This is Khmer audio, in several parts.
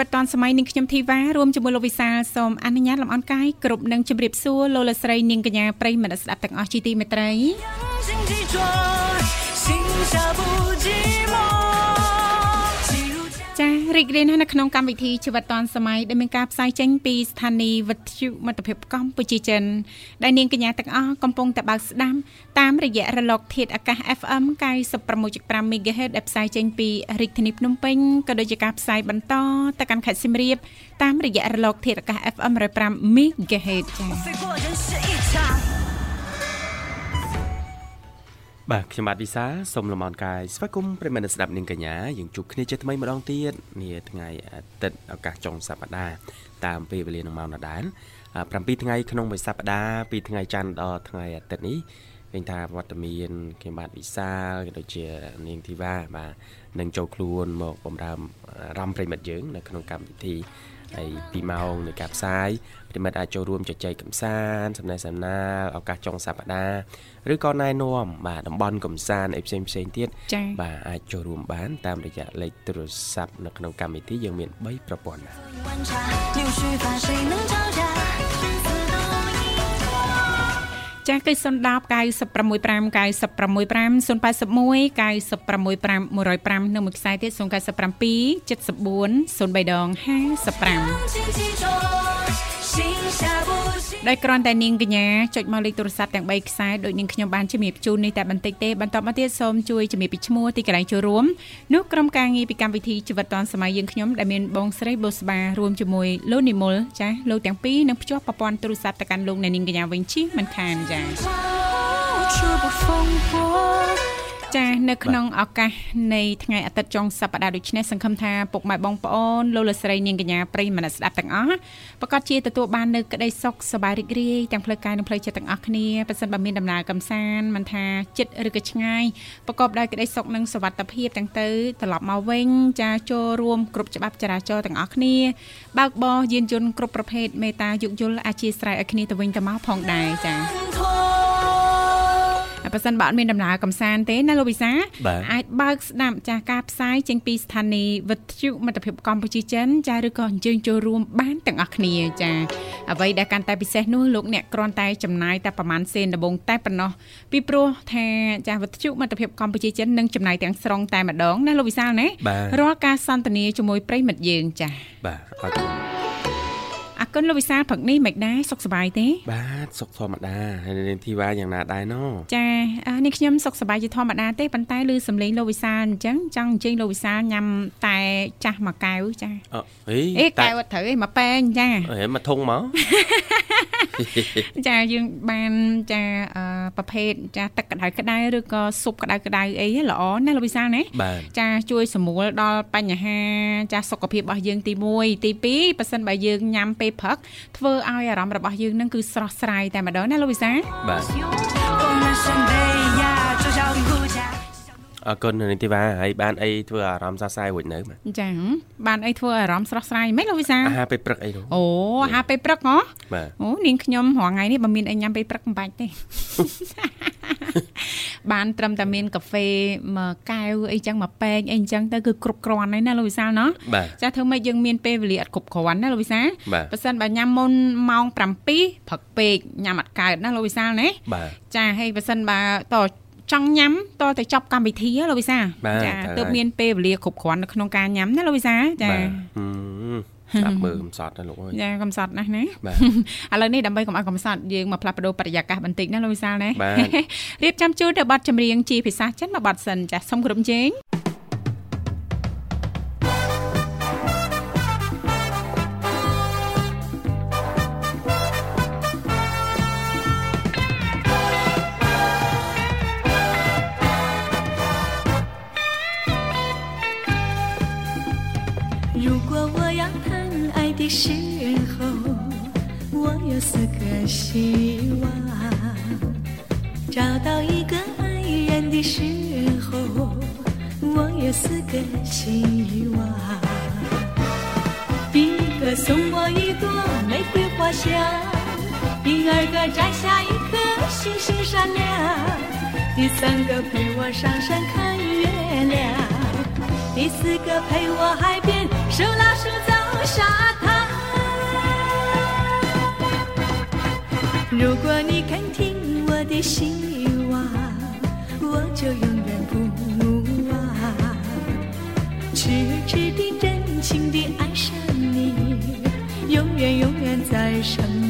វិធីជីវិតឌွန်សម័យនឹងខ្ញុំធីវ៉ារួមជាមួយលោកវិសាលសូមអនុញ្ញាតលំអរកាយគ្រប់នឹងជម្រាបសួរលោកលស្រីនាងកញ្ញាប្រិយមិត្តស្ដាប់ទាំងអស់ជាទីមេត្រី ចារីករាយណាស់នៅក្នុងកម្មវិធីជីវិតឌွန်សម័យដែលមានការផ្សាយចេញពីស្ថានីយ៍វិទ្យុមិត្តភាពកម្ពុជាចិនដែលនាងកញ្ញាទាំងអស់កំពុងតែបើកស្ដាប់តាមរយៈរលក ធាតុអាកាស FM 96.5 MHz ដែលផ្សាយចេញពីរាជធានីភ្នំពេញក៏ដូចជាការផ្សាយបន្តទៅកាន់ខេត្តសៀមរាបតាមរយៈរលក ធាតុអាកាស FM 105 MHz ចា៎ បាទខ្ញុំបាទវិសាសូមលំអរកាយស្វាគមន៍ប្រិមត្តស្ដាប់នាងកញ្ញាយើងជួបគ្នាជាថ្មីម្ដងទៀតនាថ្ងៃអាទិត្យឱកាសចុងសប្ដាហ៍តាមពេលវេលានឹងម៉ោងដដែល7ថ្ងៃក្នុងមួយសប្ដាហ៍ពីថ្ងៃច័ន្ទដល់ថ្ងៃអាទិត្យនេះឃើញថាវត្តមានខ្ញុំបាទវិសាលក៏ដូចជានាងធីវ៉ាបាទនឹងចូលខ្លួនមកបំរើអារម្មណ៍ប្រិមិត្តយើងនៅក្នុងកម្មវិធីហើយ2ម៉ោងនៃការផ្សាយ ប្រិមិត្តអាចចូលរួមជជែកកម្សាន្តសំណេះសំណាលឱកាសចុងសប្តាហ៍ឬក៏ណែនាំបាទតំបន់កម្សាន្តអីផ្សេងផ្សេងទៀតបាទអាចចូលរួមបានតាមរយៈលេខទូរស័ព្ទនៅក្នុងកម្មវិធីយើងមាន3ប្រព័ន្ធណាចាស់គឺ010 965 965 081 965 105និងមួយខ្សែទៀត097 74 03ដង55 ដោយគ្រាន់តែនាងកញ្ញាចុចមកលេខទូរស័ព្ទទាំង3ខ្សែដោយនាងខ្ញុំបានជំរាបជូននេះតែបន្តិចទេបន្តមកទៀតសូមជួយជំរាបពីឈ្មោះទីកន្លែងចូលរួមនោះក្រុមការងារពីកម្មវិធីជីវិតឌွန်សម័យយើងខ្ញុំដែលមានបងស្រីបូស្បារួមជាមួយលោកនិមលចាស់លោកទាំងពីរនឹងភ្ជាប់ប្រព័ន្ធទូរស័ព្ទទៅកាន់លោកអ្នកនាងកញ្ញាវិញជិះមិនខានចា ចានៅក្នុងឱកាសនៃថ្ងៃអាទិត្យចុងសប្តាហ៍ដូចនេះសង្ឃឹមថាពុកម៉ែបងប្អូនលោកលស្រីនាងកញ្ញាប្រិយមិត្តស្ដាប់ទាំងអស់ប្រកាសជាទទួលបាននៅក្តីសុខសប្បាយរីករាយទាំងផ្លូវកាយនិងផ្លូវចិត្តទាំងអស់គ្នាប៉ះសិនបើមានដំណើរកំសាន្តមិនថាចិត្តឬក៏ឆ្ងាយប្រកបដោយក្តីសុខនិងសុវត្ថិភាពទាំងទៅត្រឡប់មកវិញចាចូលរួមគ្រប់ច្បាប់ចរាចរណ៍ទាំងអស់គ្នាបើកបរយានយន្តគ្រប់ប្រភេទមេត្តាយោគយល់អធិស្ឋានឲ្យគ្នាទៅវិញទៅមកផងដែរចា បើសិនបើអត់មានដំណើរកំសាន្តទេណាលោកវិសាអាចបើកស្ដាប់ចាស់ការផ្សាយចេញពីស្ថានីយ៍វិទ្យុមិត្តភាពកម្ពុជាចិនចាឬក៏អញ្ជើញចូលរួមបានទាំងអស់គ្នាចាអ្វីដែលកាន់តែពិសេសនោះលោកអ្នកគ្រាន់តែចំណាយតែប្រហែលសេនដំបងតែប៉ុណ្ណោះពីព្រោះថាចាស់វិទ្យុមិត្តភាពកម្ពុជាចិននឹងចំណាយទាំងស្រុងតែម្ដងណាលោកវិសាលណារាល់ការសន្ទនាជាមួយប្រិមិត្តយើងចាបាទអរគុណ អរគុណលោកវិសាលព្រឹកនេះមិនដែរសុខសប្បាយទេបាទសុខធម្មតាហើយនាងធីវ៉ាយ៉ាងណាដែរណូចានេះខ្ញុំសុខសប្បាយជាធម្មតាទេប៉ុន្តែឮសំឡេងលោកវិសាលអញ្ចឹងចង់អញ្ជើញលោកវិសាលញ៉ាំតែចាស់មួយកែវចាអអីអេកែវត្រូវឯងមកប៉ែងចាអេមកធុងមក ចាយើងបានចាប្រភេទចាទឹកក្តៅក្តៅឬក៏ស៊ុបក្តៅក្តៅអីល្អណាលោកវិសាលណាចាជួយសម្រួលដល់បញ្ហាចាសុខភាពរបស់យើងទី1ទី2ប៉ះសិនបើយើងញ៉ាំពេលព្រឹកធ្វើឲ្យអារម្មណ៍របស់យើងនឹងគឺស្រស់ស្រាយតែម្ដងណាលោកវិសាបាទ អរគុណនីតិវ៉ាហើយបានអីធ្វើអារម្មណ៍សរសើររួចនៅចាបានអីធ្វើអារម្មណ៍ស្រស់ស្រាយមិនលោកវិសាអាហារពេលព្រឹកអីនោះអូអាហារពេលព្រឹកហ៎អូនាងខ្ញុំរាល់ថ្ងៃនេះបើមានអីញ៉ាំពេលព្រឹកមិនបាច់ទេបានត្រឹមតែមានកាហ្វេមួយកែវអីចឹងមួយពេងអីចឹងទៅគឺគ្រប់គ្រាន់ហើយណាលោកវិសាលណោះចាធ្វើម៉េចយើងមានពេលវេលាអត់គ្រប់គ្រាន់ណាលោកវិសាលបើសិនបើញ៉ាំមុនម៉ោង7ព្រឹកពេកញ៉ាំអត់កើតណាលោកវិសាលណាចាហើយបើសិនបើត ចង់ញ៉ាំតទៅចប់កម្មវិធីលោកវិសាចាទើបមានពេលវេលាគ្រប់គ្រាន់នៅក្នុងការញ៉ាំណាលោកវិសាចាស្ដាប់មើលកំសត់ណាលោកអើយចាកំសត់ណាស់ណាបាទឥឡូវនេះដើម្បីកុំឲ្យកំសត់យើងមកផ្លាស់ប្ដូរបរិយាកាសបន្តិចណាលោកវិសាលណាបាទរៀបចំជូនទៅប័ណ្ណចម្រៀងជាភាសាចិនមួយប័ណ្ណសិនចាសូមគ្រប់ជេង 三个陪我上山看月亮，第四个陪我海边手拉手走沙滩。如果你肯听我的希望，我就永远不忘，痴痴的、真情的爱上你，永远永远在身旁。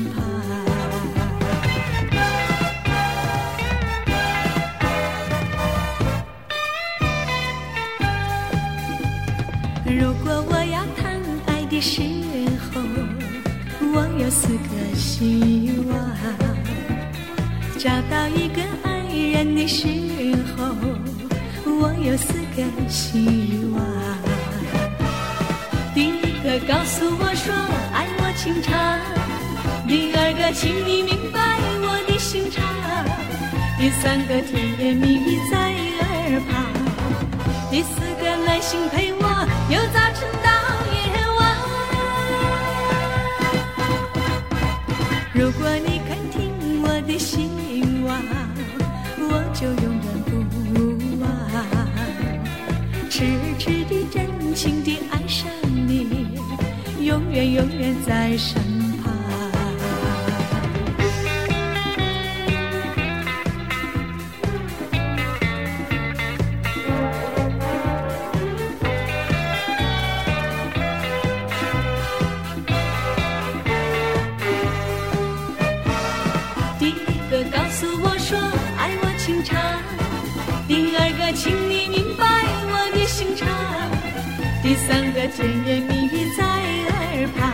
请你明白我的心肠，第三个甜言蜜语在耳旁，第四个耐心陪我由早晨到夜晚。如果你肯听我的心。我就永远不忘，痴痴的、真情的爱上你，永远永远在身甜言蜜语在耳旁，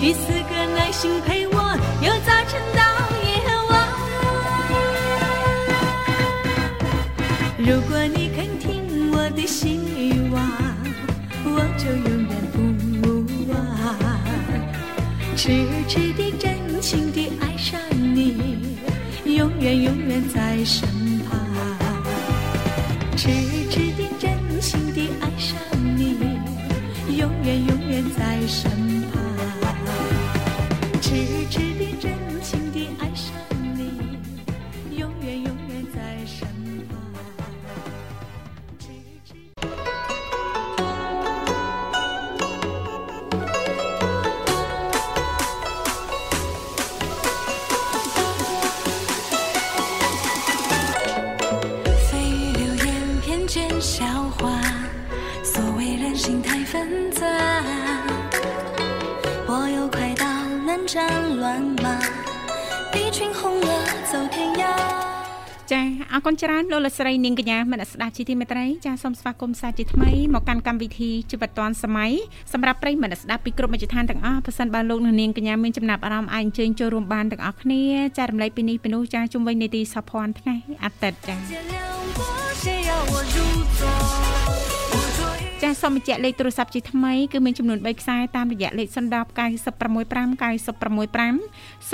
第四个耐心陪我由早晨到夜晚。如果你肯听我的希望，我就永远不忘，痴痴的、真情的爱上你，永远永远在身旁。能斩乱麻，一群红了走天涯。ចាអរគុណច្រើនលោកលស្រីនាងកញ្ញាមនស្ដាប់ជាទីមេត្រីចាសូមស្វាគមន៍សាជាថ្មីមកកាន់កម្មវិធីជីវិតឌွန်សម័យសម្រាប់ប្រិយមិត្តស្ដាប់ពីគ្រប់មជ្ឈដ្ឋានទាំងអស់ប៉ះសិនបើលោកនាងកញ្ញាមានចំណាប់អារម្មណ៍អាចអញ្ជើញចូលរួមបានទាំងអស់គ្នាចារំលែកពីនេះពីនោះចាជុំវិញនីតិសភ័ណ្ឌថ្ងៃអាទិត្យចា ចាសសូមបញ្ជាក់លេខទូរស័ព្ទជាថ្មីគឺមានចំនួន3ខ្សែតាមរយៈលេខ010 965 965 081 965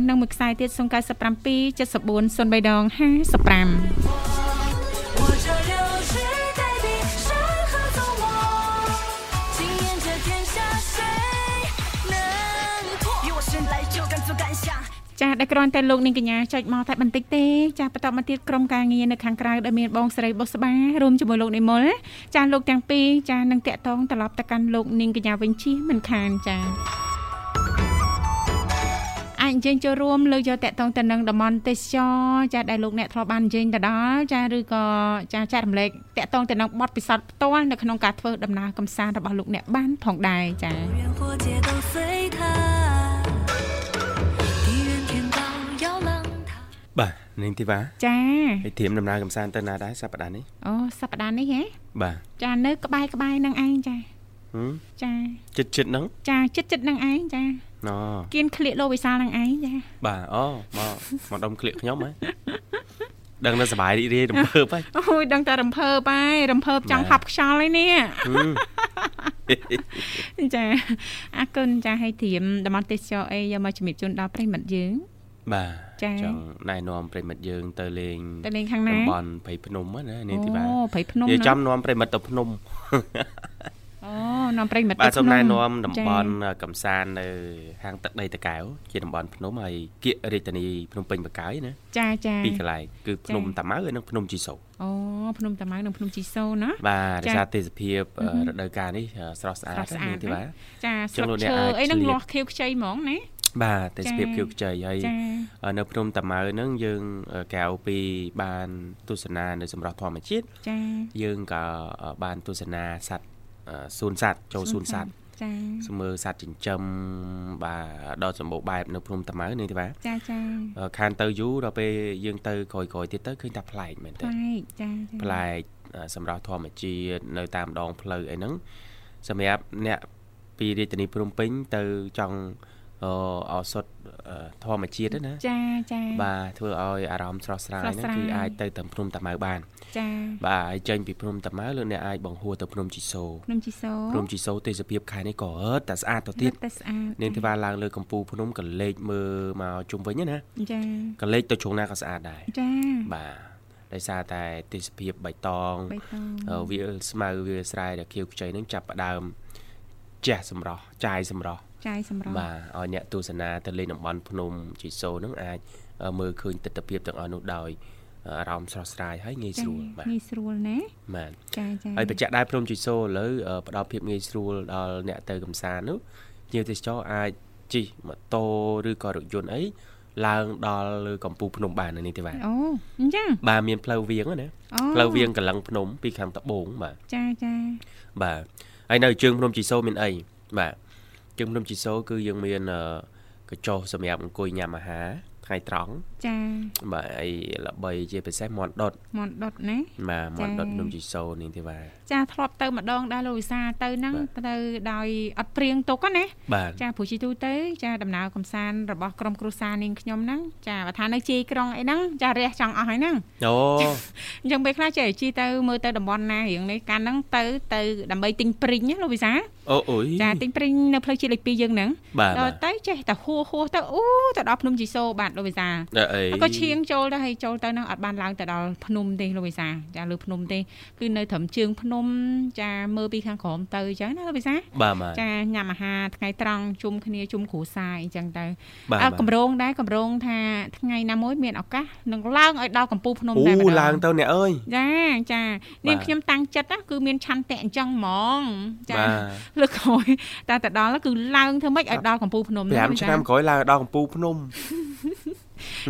105និងមួយខ្សែទៀត097 ចាដែលគ្រាន់តែលោកនាងកញ្ញាចុចមកតែបន្តិចទេចាបន្តមកទៀតក្រុមការងារនៅខាងក្រៅដែលមានបងស្រីបុស្បារួមជាមួយលោកនិមលចាលោកទាំងពីរចានឹងតាក់ទងត្រឡប់ទៅកាន់លោកនាងកញ្ញាវិញជិះមិនខានចាអាចអញ្ជើញចូលរួមលើកយកតកតងទៅនឹងតំបន់ទេសចរចាដែលលោកអ្នកធ្លាប់បានអញ្ជើញទៅដល់ចាឬក៏ចាចែករំលែកតកតងទៅនឹងបទពិសោធន៍ផ្ទាល់នៅក្នុងការធ្វើដំណើរកំសាន្តរបស់លោកអ្នកបានផងដែរចា នាងធីវ៉ាចាហើយធៀមដំណើរកំសាន្តទៅណាដែរសប្តាហ៍នេះអូសប្តាហ៍នេះហ៎បាទចានៅក្បែរក្បែរនឹងឯងចាហឹមចាចិត្តចិត្តហ្នឹងចាចិត្តចិត្តនឹងឯងចាណគៀនក្លៀកលោកវិសាលនឹងឯងចាបាទអូមកមកដុំក្លៀកខ្ញុំហ៎ដឹងតែសប្បាយរីករាយរំភើបហើយអូយដឹងតែរំភើបហើយរំភើបចង់បាទហប់ខ្យល់ហើយនេះហឹមចាអរគុណចាឲ្យធៀមតំបន់ទេសចរអីយកមកជំរាបជូនដល់ប្រិយមិត្តយើង បាទចា៎ចង់ណែនាំប្រិមិត្តយើងទៅលេងទៅលេងខាងណាតំបន់ព្រៃភ្នំហ្នឹងណានាងធីវ៉ាអូព្រៃភ្នំនិយាយណាចំនាំប្រិមិត្តទៅភ្នំអូនាំប្រិយមិត្តបាទសូមណែភ្នាំតំចាបន់កំសាន្តនៅហាងទឹកដីតកែវជាតំបន់ភ្នំហើយគៀករាជធានីភ្នំពេញបកាយណាចាចាពីរកន្លែងគឺភ្នំចា៎តាម៉ៅហើយនិងភ្នំជីសូរអូភ្នំតាម៉ៅនិងភ្នំជីសូណាបាទដោយចា៎សារទេសភាពអឺអឺហឹមរដូវកាលនេះអឺស្រស់ស្អាតស្រស់ស្អាតនាងធីវ៉ាចាចឹស្លឹកងលោកអ្នកឈើអាចអីហ្នឹងឆ្លៀតលាស់ខៀវខ្ចីហ្មងណា បាទទេសភាពចា៎ខៀវខ្ចីហើយចាអឺនៅភ្នំតាម៉ៅហ្នឹងយើងអឺក្រៅពីបានទស្សនានៅសម្រស់ធម្មជាតិចាយើងក៏អឺបានទស្សនាសត្វអឺសួនសត្វចូលសួនសត្វចាស្មើសត្វចិញ្ចឹមបាទដ៏សម្បូរបែបនៅភ្នំតាម៉ៅនេះទេបាទចាចាអឺខានទៅយូរដល់ពេលយើងទៅក្រោយៗទៀតទៅឃើញថាប្លែកមែនប្ទេលែកចាចាប្លែកអឺសម្រាប់ធម្មជាតិនៅតាមដងផ្លូវអីហ្នឹងសម្រាប់អ្នកពីរាជធានីភ្នំពេញទៅចង់ អអសុតអឺធម្មជាតិហ្នឹងណាចាចាបាទធ្វើឲ្យអារម្មណ៍ស្រស់ស្រាយស្រស់ហ្នឹងស្រាយគឺអាចទៅតាមភ្នំតាម៉ៅបានចាបាទហើយចេញពីភ្នំតាម៉ៅលោកអ្នកអាចបង្ហួរទៅភ្នំជីសូរភ្នំជីសូភ្នំជីសូរទេសភាពខេត្តនេះក៏អឺតតែស្អាតទៅទៀតតែស្អាតនាងធីវ៉ាឡើងលើកំពូលភ្នំក៏លេចមើលមកជុំវិញណាចាក៏លេចទៅជ្រុងណាក៏ស្អាតដែរចាបាទដោយសារតែទេសភាពបៃតងបៃតងអឺវាលស្មៅវាលស្រែដែលខៀវខ្ចីហ្នឹងចាប់ផ្ដើមជះសម្រស់ចាយសម្រស់ ចាយសម្រាប់បាទឲ្យអ្នកទស្សនាទៅលេងតំបន់ភ្នំជីសូរហ្នឹងអាចអឺមើលឃើញទស្សនវិជ្ជាទាំងអស់នោះដោយអារម្មណ៍ស្រស់ស្រាយហើយងាយស្រួលបាទងាយស្រួលណាបាទចាចាហើយបញ្ជាក់ដែរភ្នំជីសូរឥឡូវអឺផ្ដល់ភាពងាយស្រួលដល់អ្នកទៅកំសាន្តនោះភ្ញៀវទេសចរអាចជិះម៉ូតូឬក៏រថយន្តអីឡើងដល់លើកំពូលភ្នំបាននៅនេះទេបាទអូអញ្ចឹងបាទមានផ្លូវវាងណាអូផ្លូវវាងកលឹងភ្នំពីខាងត្បូងបាទចាចាបាទហើយនៅជើងភ្នំជីសូរមានអីបាទ ជើងភ្នំជីសូរគឺយើងមានអឺកញ្ចុះសម្រាប់អង្គុយញ៉ាំអាហារថ្ងៃត្រង់ចាបាទហើយល្បីជាពិសេសមាន់ដុតមន់ដុតណាបាទមាន់ដុតចា៎ភ្នំជីសូរនេះទេបាទចាធ្លាប់ទៅម្ដងដែរលោកវិសាលទៅហ្នឹងបាទទៅដោយអត់ព្រៀងទុកណាបាទចាព្រោះជីទូទៅចាដំណើរកំសាន្តរបស់ក្រុមគ្រួសារនាងខ្ញុំហ្នឹងចាបើថានៅជ័យក្រុងអីហ្នឹងចារះចង់អស់ហើយហ្នឹងអូអញ្ចឹងពេលខ្លះចេះជីទៅមើលទៅតំបន់ណារៀងនេះកាលហ្នឹងទៅទៅដើម្បីទិញព្រីងណាលោកវិសាលអូអុយចាទិញព្រីងនៅផ្លូវជាតិលេខ2យើងហ្នឹងបាទដល់បាទទៅចេះតែហួសហួសទៅអូទៅដល់ភ្នំជីសូរបាទលោកវិសាលដល់អីហើយក៏ឈៀងចូលទៅហើយចូលទៅហ្នឹងអត់បានឡើងទៅដល់ភ្នំទេលោកវិសាចាលើភ្នំទេគឺនៅត្រឹមជើងភ្នំចាមើលពីខាងក្រោមទៅអញ្ចឹងណាលោកវិសាបាទបាទចាញ៉ាំអាហារថ្ងៃត្រង់ជុំគ្នាជុំគ្រួសារអីចឹងទៅបាទអើបាទកម្រងដែរកម្រងថាថ្ងៃណាមួយមានឱកាសនឹងឡើងឲ្យដល់កំពូលភ្នំអូតែម្ដងឡើងទៅអ្នកអើយចាចាបាទនាងខ្ញុំតាំងចិត្តណាគឺមានឆន្ទៈអញ្ចឹងហ្មងចាបាទលើកក្រោយតែទៅដល់គឺឡើងធ្វើម៉េចឲ្យដល់កំពូលភ្នំហ្នឹង5ឆ្នាំក្រោយឡើងដល់កំពូលភ្នំ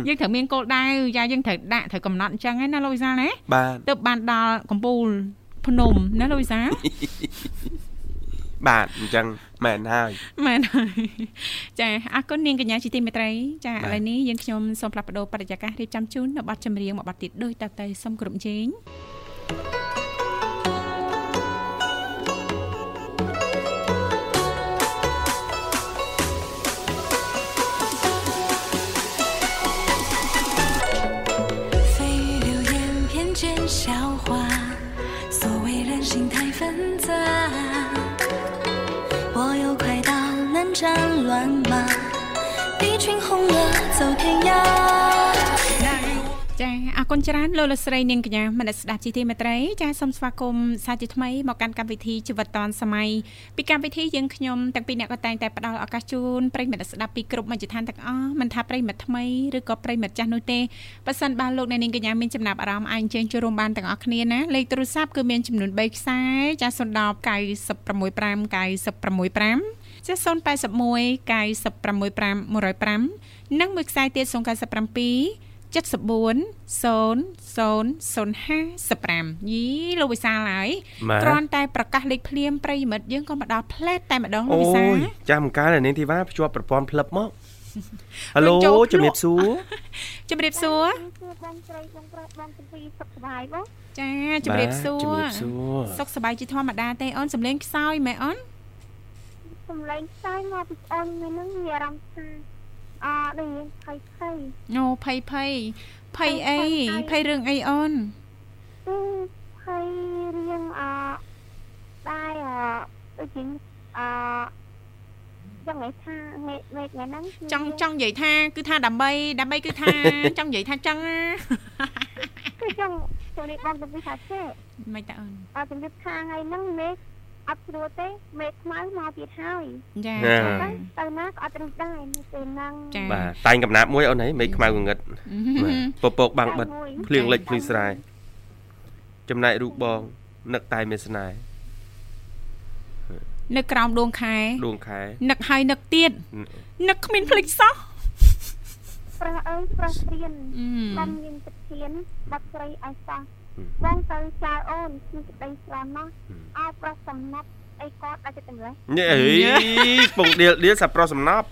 យើងត្រូវមានគោលដៅយ៉ាយើងត្រូវដាក់ត្រូវកំណត់អញ្ចឹងឯណាលោកវិសាលណាបាទទើបបានដល់កំពូលភ្នំណាលោកវិសាលបាទអញ្ចឹងមែនហើយមែនហើយចាអរគុណនាងកញ្ញាជាទីមេត្រីចាឥបាទឡូវនេះយើងខ្ញុំសូមផ្លាស់ប្ដូរបរិយាកាសរៀបចំជូននៅប័ណ្ណចម្រៀងមួយប័ណ្ណទៀតដូចតទៅសូមគ្រប់ជេង អរគុណច្រើនលោកលោកស្រីនាងកញ្ញាមនស្សស្ដាប់ជីទីមេត្រីចាសូមស្វាគមន៍សាជាថ្មីមកកាន់កម្មវិធីជីវិតឌွန်សម័យពីកម្មវិធីយើងខ្ញុំទាំងពីរអ្នកក៏តែងតែផ្ដល់ឱកាសជូនប្រិយមិត្តស្ដាប់ពីគ្រប់មជ្ឈដ្ឋានទាំងអស់មិនថាប្រិយមិត្តថ្មីឬក៏ប្រិយមិត្តចាស់នោះទេបើសិនបានលោកអ្នកនាងកញ្ញាមានចំណាប់អារម្មណ៍អាចអញ្ជើញចូលរួមបានទាំងអស់គ្នាណាលេខទូរស័ព្ទគឺមានចំនួន3ខ្សែចា010 965 965ចា081 965 105និងមួយខ្សែទៀត097 740055យីលោកវិសាលហើយបាទគ្រាន់តែប្រកាសលេខភ្លាមប្រិយមិត្តយើងក៏មកដល់ផ្លែតតែម្ដងលោកវិសាលយចាំម្កាលនាងធីវ៉ាភ្ជាប់ប្រព័ន្ធផ្លឹបមកហៅឡូចូលភ្លក់ជំរាបសួរជំរាបសួរគឺបងស្រីបងប្រុសបងទាំងពីរសុខសប្បាយបងចាជំរាបសួជំររាបសួរសុខសប្បាយជាធម្មតាទេអូនសំលេងខ្សោយមែនអូនសំឡេងខ្សែមកពីអូនមួយហ្នឹងមានអារម្មណ៍ថា អឺដូចយើងភ័យភ័យអូភ័យភ័យភ័យអីភ័យរឿងអីអូនគឺភ័យរៀងអឺដែរអឺដូចជាអឺយ៉ាងម៉េចថាមេមេថ្ងៃហ្នឹងគឺចង់ចង់និយាយថា គឺថាដើម្បីដើម្បីគឺថាចង់និយាយថាចឹងណាគឺចង់ចូលនេះបងទាំងពីរថាចេះមិនតើអូនអត់ជំរាបថាថ្ងៃហ្នឹងមេឃ អត់ស្រួលទេមេឃខ្មៅមកទៀតហើយចាណាចាទៅទៅណាក៏អត់រឹងដែរនៅពេលហ្នឹងចាបាទតែងកំណាប់មួយអូនហីមេឃខ្មៅងងឹតបាទពពកបាំងបិទភ្លៀងលិចភ្លឺស្រែចំណែករូបបងនឹកតែមានស្នេហ៍នៅក្រោមដួងខែដួងខែនឹកហើយនឹកទៀតនឹកគ្មានភ្លេចសោះប្រុសអើយប្រុសរៀនអឺបងមានទឹកធានបាត់ស្រីឲ្យសោះហឹម បងទៅចៅអូនគឺក្តីស្រណោះអោប្រុសសំណប់អីគាត់អាចទៅម្លេះញ៉េអីពងដៀលដៀលសាប្រុសសំណប់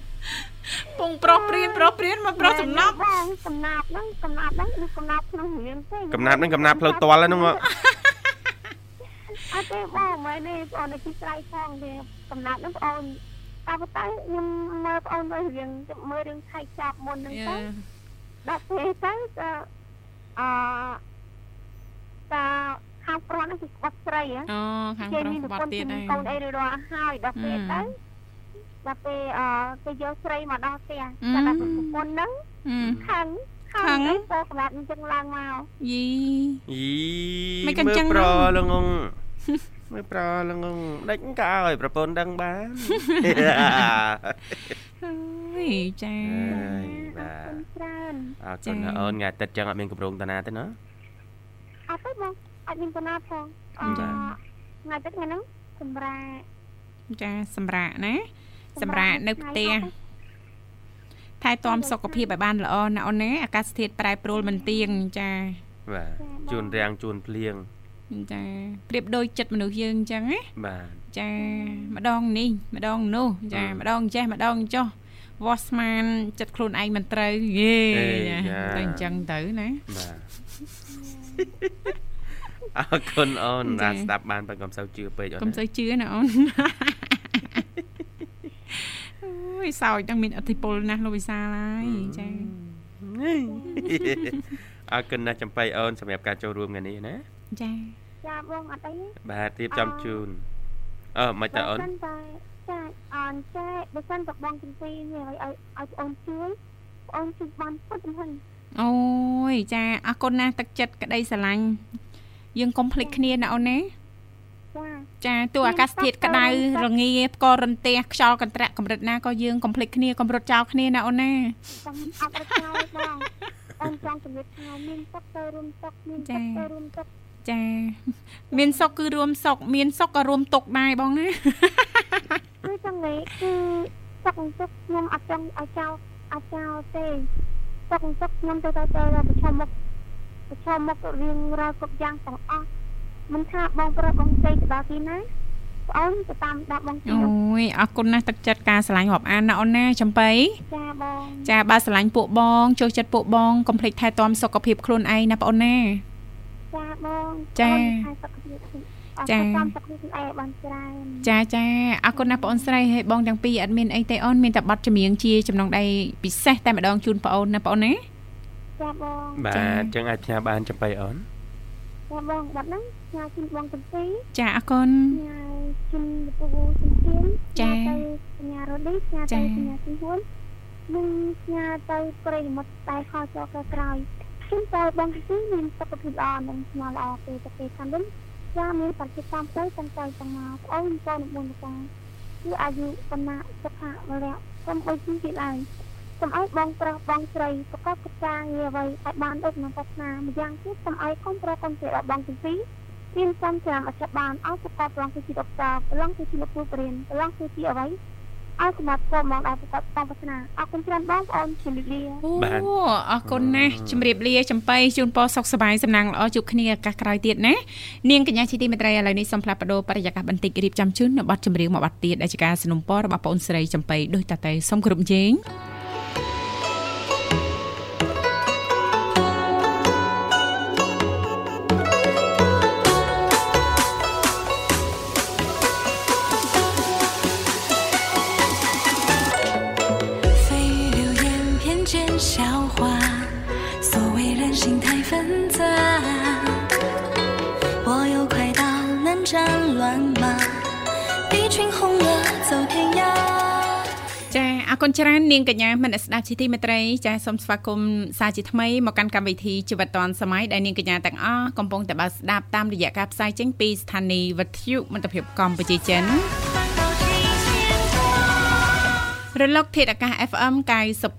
ពងប្រុសព្រៀនប្រុសព្រៀនមកប្រុសសំណប់បងកំណាប់ហ្នឹងកំណាប់ហ្នឹងគឺកំណាប់ក្នុងរឿងទេកំណាប់ហ្នឹងកំណាប់ផ្លូវតល់ហ្នឹងមកអត់ទេបងមើលនេះបងនៅទីស្រ័យផងទេកំណាប់ហ្នឹងបងតែប៉ុន្តែខ្ញុំមើលបងមើលរឿងមើលរឿងថៃចាប់មុនហ្នឹងទៅដល់ពេលទៅក៏អឺ តាខាងប្រុសហ្នឹងគឺក្បត់ស្រីហ៎អូខាងគេប្រុសមានក្បប្រត់ពន្ធទៀតហើមានកូនអីយរួចរាល់ហើយដល់ពេលអឺទៅដល់ពេលអឺគេយកស្រីមកដល់ផ្ទះអឺតែដល់ប្រពន្ធហ្នឹងអឺខឹងខឹងអីពោកម្លាត់អញ្ចឹងឡើងមកយីយីមិនកិនចឹងមើលប្រហ្នឹងលងងមើលប្រលងងដេចក៏ឲ្យប្រពន្ធដឹងបានអើយចាហើយបាទអរគុណច្រើនអរចា៎គុណណាអូនថ្ងៃអាទិត្យចឹងអត់មានកម្រងតាណាទេណាអ ត់ទេបងអត់មានបណ្ណាផងអឺចា៎ថ្ងៃទឹកថ្ងៃហ្នឹងសម្រាប់ចាសម្រាប់ណាសម្រាប់នៅផ្ទះថែទាំសុខភាពឲ្យបានល្អណាអូនណាអាកាសធាតុប្រែប្រួលមិនទៀងចាបាទជួនរាំងជួនភ្លៀងចាប្រៀបដូចចិត្តមនុស្សយើងអញ្ចឹងណាបាទចាម្ដងនេះម្ដងនោះចាអឺម្ដងចេះម្ដងចុះ វាស់ស្មានចិត្តខ្លួនឯងមិនត្រូវយេអេចាយ៉ាតែអញ្ចឹងទៅណាបាទអរគុណអូនចា៎បាទស្ដាប់បានប៉ុន្តែកុំសូវជឿពេកអូនកុំណាសូវជឿណាអូនអូយសោចទាំងមានអធិពលណាស់លោកវិសាលហើយចាអរគុណណាស់ចំបៃអូនសម្រាប់ការចូលរួមថ្ងៃនេះណាចាចាបងអត់អីទេបាទរៀបចំជូនអឺមិនតើអូនបើសិតែ ចាអនចាបើសិនតែបងជំទីនេះឲ្យឲ្យឲ្យបងអូនជួយបងអូនជួយបានពុតចំហឹងអូយចាអរគុណណាស់ទឹកចិត្តក្តីស្រឡាញ់យើងកុំភ្លេចគ្នាណាអូនណាចាចាទោះអាកាសធាតុក្តៅរងាផ្គររន្ទះខ្យល់កន្ត្រាក់កម្រិតណាក៏យើងកុំភ្លេចគ្នាកុំរត់ចោលគ្នាណាអូនណាចាំអត់រត់ចោលបងអូនចង់ជំរាបថាមានទុកទៅរួមទុកមានទុកទៅរួមទុកចាមានសុខគឺរួមសុខមានសុខក៏រួមទុកដែរបងណា គឺចឹងនេះគឺទុកទុកខ្ញុំអត់ចង់ឲ្យចោលអត់ចោលទេទុកទុកខ្ញុំទៅទៅទៅប្រឈមមុខប្រឈមមុខរៀងរាល់គ្រប់យ៉ាងទាំងអស់មិនថាបងប្រុសបងស្រីទៅដល់ទីណាបងអូនទៅតាមដាក់បងជឿអូយអរគុណណាស់ទឹកចិត្តការស្រឡាញ់រាប់អានណាអូនណាចំបៃចាបងចាបើស្រឡាញ់ពួកបងចូលចិត្តពួកបងកុំភ្លេចថែទាំសុខភាពខ្លួនឯងណាបងអូនណាចាបងចាអូនខែសុខភាពអត់ ចាតាមសុខភាពខ្លួនឯងឲ្យបានច្រើនចាចាអរគុណណាស់បងអូនស្រីហើយបងទាំងពីរអត់មានអីទេអូនមានតែប័ណ្ណចម្រៀងជាចំណងដៃពិសេសតែម្ដងជូនបងអូនណាបងអូនណាចាបងបាទចា៎អញ្ចឹងអាចផ្ញើបានចំបៃអូនចាបងបាត់ហ្នឹងញ៉ាជិនបងទាំងពីរចាអរគុណញ៉ាជិនពូជំទានចា៎ញ៉ាទៅញ៉ារ៉ូឌីញ៉ាចា៎ទៅញ៉ាជំនួននិងញ៉ាទៅប្រិយមិត្តតែខោចោក្រក្រោយជិនតើបងទាំងពីរមានសុខភាពល្អនិងស្មារតីល្អពេលទៅពេលខាងនេះ ចាមានបច្ចុប្បន្នទៅទាំងទៅទាំងមកអូនបងមុនតាគឺអាយុបណ្ណាសុខៈវរៈខ្ញុំអុយជិនទៀតហើយសូមឲ្យបងប្រុសបងស្រីប្រកបកិច្ចការងារអ្វីឲ្យបានដូចក្នុងប្រាថ្នាម្យ៉ាងទៀតសូមឲ្យកូនប្រុសកូនស្រីរបស់បងទាំងពីរមានសំចាំអត្ថបានអស់ប្រកបប្រងគឺជាដុកទ័រប្រឡងគឺជាលោកគ្រូបរៀនប្រឡងគឺជាអ្វី ឲ្យសម្រាប់ពលមកដល់ប្រកបតាមសាសនាអរគុណច្រើនបងប្អូនជំរាបលា អូ បាទ អរគុណណាស់ជំរាបលាចំបៃជូនពរសុខសប្បាយសំណាងល្អជួបគ្នាឱកាសក្រោយទៀតណានាងកញ្ញាជីទីមេត្រីឥឡូវនេះសូមផ្លាស់ប្ដូរបរិយាកាសបន្តិចរៀបចំជូននៅប័ណ្ណចម្រៀងមួយប័ណ្ណទៀតដែលជាការสนับสนุนរបស់បងអូនស្រីចំបៃដូចតតែសូមគ្រប់ជេង គុណច្រើននាងកញ្ញាមនស្ដាប់ជីទីមេត្រីចាសូមស្វាគមន៍សាជាថ្មីមកកាន់កម្មវិធីជីវិតឌွန်សម័យដែលនាងកញ្ញាទាំងអស់កំពុងតែបើស្ដាប់តាមរយៈការផ្សាយចេញពីស្ថានីយ៍វិទ្យុមិត្តភាពកម្ពុជាចិនរលកធាតុអាកាស FM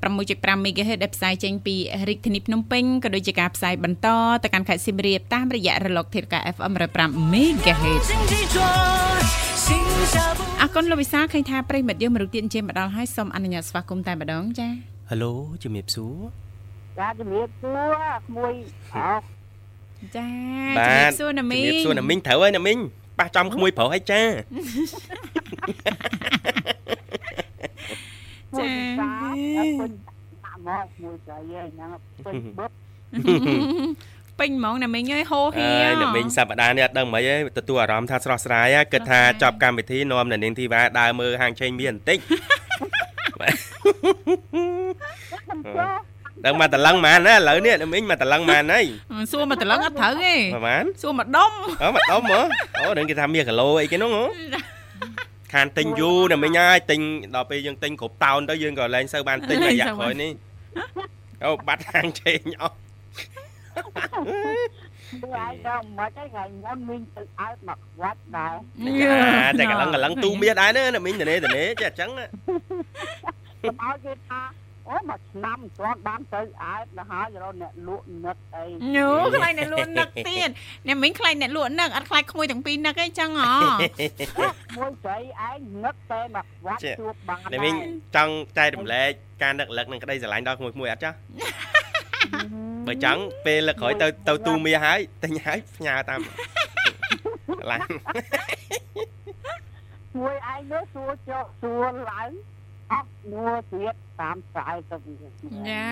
96.5 MHz ដែលផ្សាយចេញពីរាជធានីភ្នំពេញក៏ដូចជាការផ្សាយបន្តទៅកាន់ខេត្តសៀមរាបតាមរយៈរលកធាតុអាកាស FM 105 MHz អរគុណលោកវិសាលឃើញថាប្រិមិត្តយើងមរុទានជាមកដល់ហើយសូមអនុញ្ញាតស្វាគមន៍តែម្ដងចាហេឡូជំរាបសួរចាជំរាបសួរក្មួយអោចាជំបារាទបសួរណាមីជំរាបសួរណាមីងត្រូវហើយណាមីងប៉ះចំក្មួយប្រុសហើយចាមួយសាអត់ពេញដាក់មកមួយស្រីហ្នឹងពេញបឹប ពេញហ្មងណាមីងអើយហូហៀអើយណាមីងសប្តាហ៍នេះអត់ដឹងមិនអីទទួលអារម្មណ៍ថាស្រស់ស្រាយហ่ะគិតថាចប់កម្មវិធីនាំនៅនាងធីវ៉ាដើរមើលហាងឆេងមានបន្តិចខ្ញុំចុះដឹងមកតឡឹងម៉ានណាឥឡូវនេះណាមីងមកតឡឹងម៉ានហើយសួរមកតឡឹងអត់ត្រូវទេប្រហែលសួរមកដុំអូមកដុំហ៎អូដឹងគេថាមានគីឡូអីគេនោះហ៎ខានទិញយូរណាមីងហើយទិញដល់ពេលយើងទិញគ្រប់តោនទៅយើងក៏លែងសូវបានទិញរយៈក្រោយនេះអូបាត់ហាងឆេងអស់ មើលឯងដល់មិនអីថ្ងៃមុនមីងទៅអើតមកវត្តដែរចាតែកន្លងកន្លងទូមានដែរណាណាមីងតនេតនេចេះអញ្ចឹងណាខ្ញុំឲ្យគេថាអូមកឆ្នាំមិនទាន់បានទៅអើតទៅហើយរកអ្នកលក់នឹកអីញូខ្លាញ់អ្នកលក់នឹកទៀតអ្នកមីងខ្លាញ់អ្នកលក់នឹកអត់ខ្លាចក្មួយទាំងពីរនឹកអីចឹងហ៎មួយស្រីឯងនឹកតែមកវត្តជួបបានណាមីងចង់ចែករំលែកការនឹកលឹកនឹងក្តីស្រឡាញ់ដល់ក្មួយមួយអត់ចាស់ បើចង់ពេលលឹកក្រោយទៅទៅទូមាហើយទិញហើយផ្ញើតាមឡានមួយឯងនោះសួរចុះសួរឡើងអត់នួទៀតតាមស្រ័យទៅចា